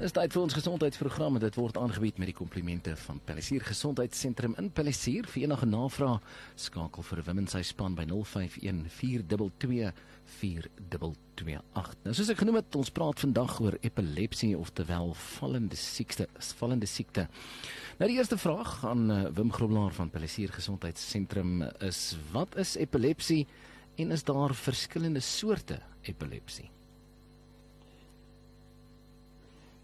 Dis tyd vir ons gesondheidsprogram en dit word aangebied met die komplimente van Palisier Gesondheidssentrum in Palisier. Vir enige navrae skakel vir Wim en sy span by 051 422 4228. Nou soos ek genoem het, ons praat vandag oor epilepsie oftewel vallende siekte, vallende siekte. Nou die eerste vraag aan uh, Wim Groblaar van Palisier Gesondheidssentrum is: Wat is epilepsie en is daar verskillende soorte epilepsie?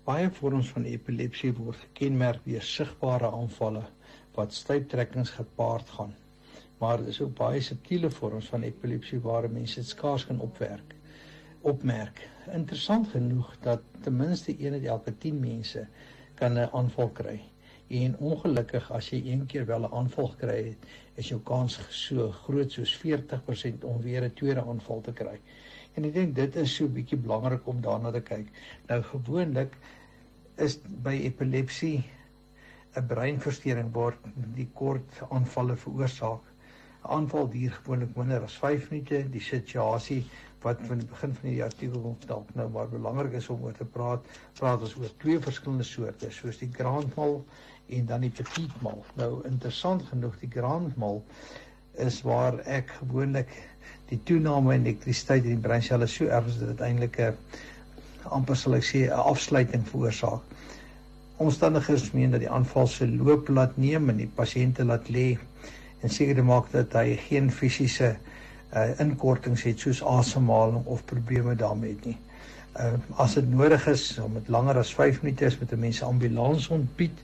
Baie vorms van epilepsie word gekenmerk deur sigbare aanvalle wat stuiptrekkings gepaard gaan maar daar is ook baie subtiele vorms van epilepsie waar mense dit skaars kan opwerk opmerk. Interessant genoeg dat ten minste 1 uit elke 10 mense kan 'n aanval kry. En ongelukkig as jy een keer wel 'n aanval kry het, is jou kans so groot soos 40% om weer 'n tweede aanval te kry. En ek dink dit is so 'n bietjie belangrik om daarna te kyk. Nou gewoonlik is by epilepsie 'n breinversteuring word die kort aanvalle veroorsaak aanval duur gewoonlik minder as 5 minute. Die situasie wat van die begin van die artikel dalk nou maar belangrik is om oor te praat, praat ons oor twee verskillende soorte, soos die grand mal en dan die petit mal. Nou interessant genoeg, die grand mal is waar ek gewoonlik die toename in elektrisiteit in die breinselle so erg is dat dit eintlik 'n amper sal ek sê 'n afsluiting veroorsaak. Omstandighede meen dat die aanval se loop laat neem en die pasiënte laat lê en seker maak dat hy geen fisiese uh, inkortings het soos asemhaling of probleme daarmee het nie. Uh, as dit nodig is om dit langer as 5 minute is met 'n mens ambulans ontbied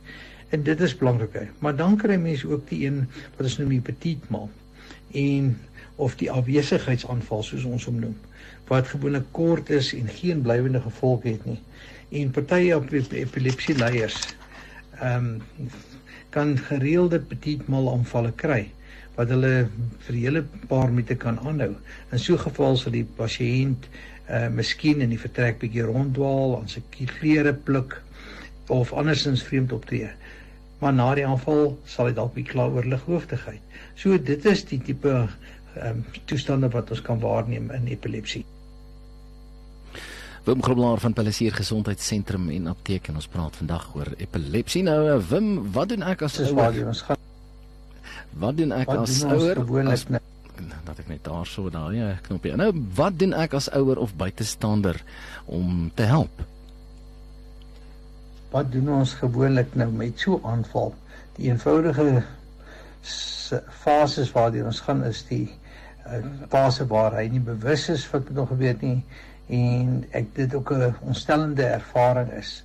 en dit is belangrik. Maar dan kry mense ook die een wat ons noem die petit mal en of die afwesigheidsaanval soos ons hom noem wat gewoonlik kort is en geen blywende gevolge het nie. En party epilepsie leiers ehm um, kan gereelde petit mal aanvalle kry wat hulle vir hele paar minute kan aanhou. In so 'n geval sal die pasiënt uh miskien in die vertrek bietjie ronddwaal, aan sy klere pluk of andersins vreemd optree. Maar na die aanval sal hy dalk bietjie kla oor lighoofdigheid. So dit is die tipe ehm um, toestande wat ons kan waarneem in epilepsie. Wim Groblaar van Palisier Gesondheidssentrum en Apteek en ons praat vandag oor epilepsie. Nou eh, Wim, wat doen ek as ouer? Ons gaan Wat doen ek wat as ouer? Gewoonlik dat ek net daar so daai ja, knoppie. Nou, wat doen ek as ouer of buitestander om te help? Wat doen ons gewoonlik nou met so aanval? Die eenvoudige fases waardeur ons gaan is die uh, fase waar hy nie bewus is wat hom gebeur nie en ek dit ook 'n ontstellende ervaring is.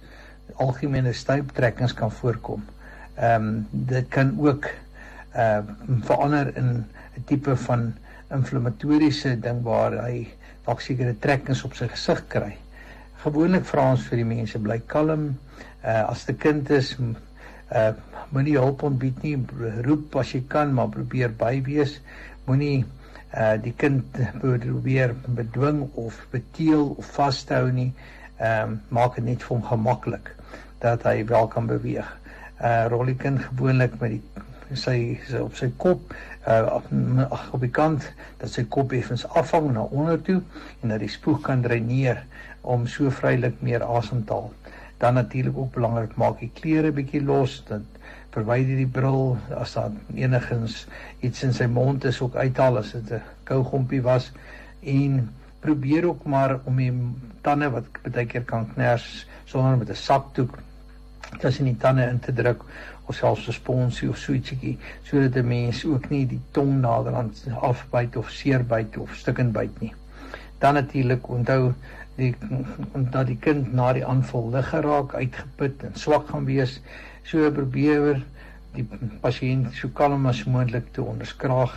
Algemene stuiptrekkings kan voorkom. Ehm um, dit kan ook uh verander in 'n tipe van inflammatoriese ding waar hy dalk sekere trekkings op sy gesig kry. Gewoonlik vra ons vir die mense bly kalm. Uh as 'n kind is uh moenie hulp ontbied nie. Roep as jy kan, maar probeer by wees. Moenie uh die kind probeer bedwing of beteel of vashou nie. Ehm um, maak dit net vir hom gemaklik dat hy wel kan beweeg. Uh rol die kind gewoonlik met die sy, sy op sy kop uh ag op die kant dat sy kop effens afhang na onder toe en dat die spoeg kan dreineer om so vrylik meer asem te haal. Dan natuurlik ook belangrik maak die klere bietjie los dat verwyder die bril as daar enigins iets in sy mond is ook uithaal as dit 'n kougompie was en probeer ook maar om die tande wat baie keer kan kners sonder met 'n sakdoek tussen die tande in te druk of selfs 'n sponsie of so ietsie sodat 'n mens ook nie die tong naderhand afbyt of seerbyt of stukkend byt nie. Dan natuurlik onthou die dat die kind na die aanval lig geraak, uitgeput en swak gaan wees. So probeer die pasiënt so kalm as moontlik te onderskraag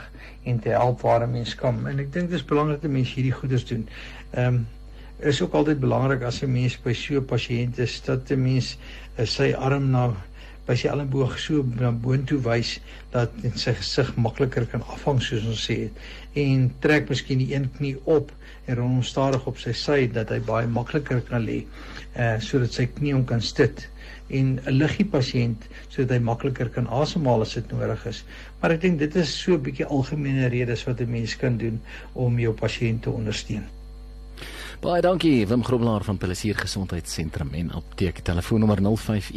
en te help waar 'n mens kan. En ek dink dit is belangrik dat mense hierdie goeders doen. Ehm um, is ook altyd belangrik as 'n mens by so 'n pasiënt is dat 'n mens uh, sy arm na by sy elmboog so na boontoe wys dat sy gesig makliker kan afhang soos ons sê en trek miskien die een knie op en rol hom stadig op sy sy dat hy baie makliker kan lê uh sodat sy knie hom kan sit en 'n liggie pasiënt sodat hy makliker kan asemhaal as dit nodig is. Maar ek dink dit is so 'n bietjie algemene redes wat 'n mens kan doen om jou pasiënt te ondersteun. Baie dankie Wim Grobelaar van Pelissier Gesondheidssentrum en apteek telefoonnommer 0514224228.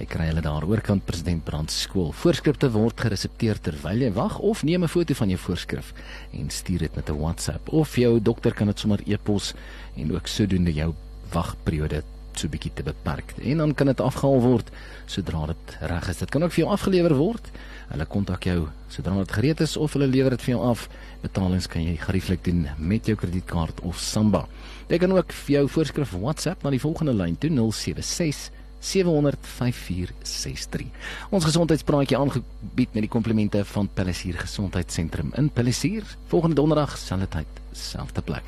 Ek kry hulle daar oorkant president Brand skool. Voorskrifte word geresepteer terwyl jy wag of neem 'n foto van jou voorskrif en stuur dit met 'n WhatsApp of jou dokter kan dit sommer e-pos en ook sodoende jou wagperiode so bietjie te beperk. En dan kan dit afgehaal word sodra dit reg is. Dit kan ook vir jou afgelewer word. Hulle kontak jou sodra dit gereed is of hulle lewer dit vir jou af. Betalings kan jy gerieflik doen met jou kredietkaart of Samba. Jy kan ook vir jou voorskrif WhatsApp na die volgende lyn 076 7005463. Ons gesondheidspraatjie aangebied met die komplimente van Pelissier Gesondheidssentrum in Pelissier. Volgende donderdag selfde tyd, selfde plek.